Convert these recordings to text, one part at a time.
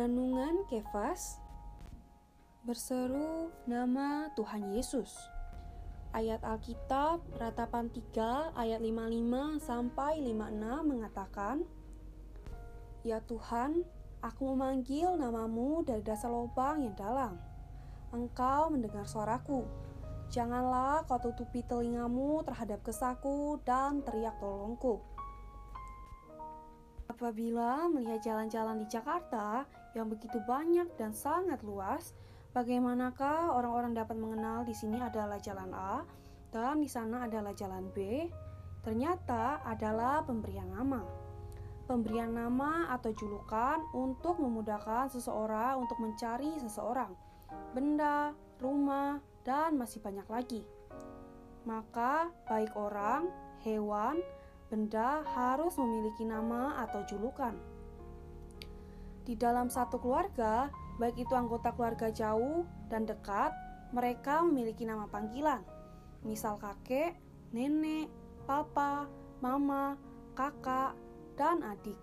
Renungan Kefas Berseru nama Tuhan Yesus. Ayat Alkitab Ratapan 3 ayat 55 sampai 56 mengatakan Ya Tuhan, aku memanggil namamu dari dasar lubang yang dalam. Engkau mendengar suaraku. Janganlah kau tutupi telingamu terhadap kesaku dan teriak tolongku. Apabila melihat jalan-jalan di Jakarta yang begitu banyak dan sangat luas, bagaimanakah orang-orang dapat mengenal di sini adalah jalan A dan di sana adalah jalan B? Ternyata adalah pemberian nama. Pemberian nama atau julukan untuk memudahkan seseorang untuk mencari seseorang, benda, rumah, dan masih banyak lagi. Maka, baik orang, hewan, benda harus memiliki nama atau julukan. Di dalam satu keluarga, baik itu anggota keluarga jauh dan dekat, mereka memiliki nama panggilan. Misal kakek, nenek, papa, mama, kakak, dan adik.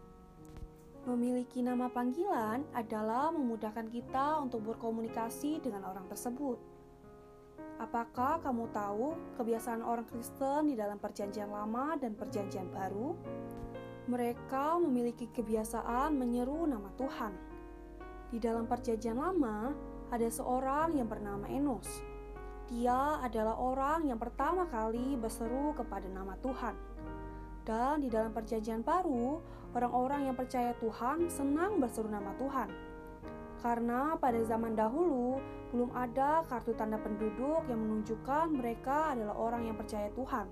Memiliki nama panggilan adalah memudahkan kita untuk berkomunikasi dengan orang tersebut. Apakah kamu tahu kebiasaan orang Kristen di dalam Perjanjian Lama dan Perjanjian Baru? Mereka memiliki kebiasaan menyeru nama Tuhan. Di dalam Perjanjian Lama, ada seorang yang bernama Enos. Dia adalah orang yang pertama kali berseru kepada nama Tuhan. Dan di dalam Perjanjian Baru, orang-orang yang percaya Tuhan senang berseru nama Tuhan. Karena pada zaman dahulu, belum ada kartu tanda penduduk yang menunjukkan mereka adalah orang yang percaya Tuhan.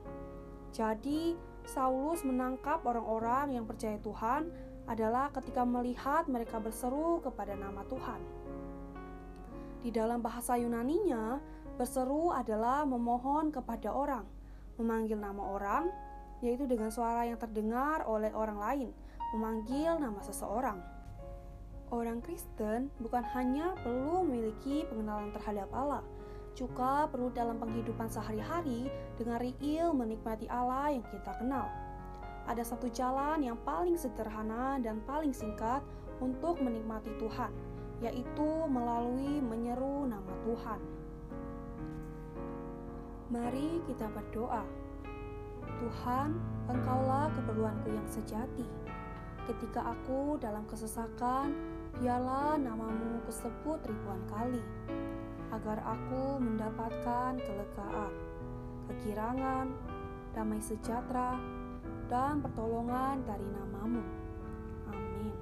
Jadi, Saulus menangkap orang-orang yang percaya Tuhan adalah ketika melihat mereka berseru kepada nama Tuhan. Di dalam bahasa Yunaninya, berseru adalah memohon kepada orang, memanggil nama orang, yaitu dengan suara yang terdengar oleh orang lain, memanggil nama seseorang. Orang Kristen bukan hanya perlu memiliki pengenalan terhadap Allah, juga perlu dalam penghidupan sehari-hari dengan riil menikmati Allah yang kita kenal. Ada satu jalan yang paling sederhana dan paling singkat untuk menikmati Tuhan, yaitu melalui menyeru nama Tuhan. Mari kita berdoa. Tuhan, Engkaulah keperluanku yang sejati. Ketika aku dalam kesesakan, biarlah namamu kesebut ribuan kali, agar aku mendapatkan kelegaan, kekirangan, damai sejahtera, dan pertolongan dari namamu.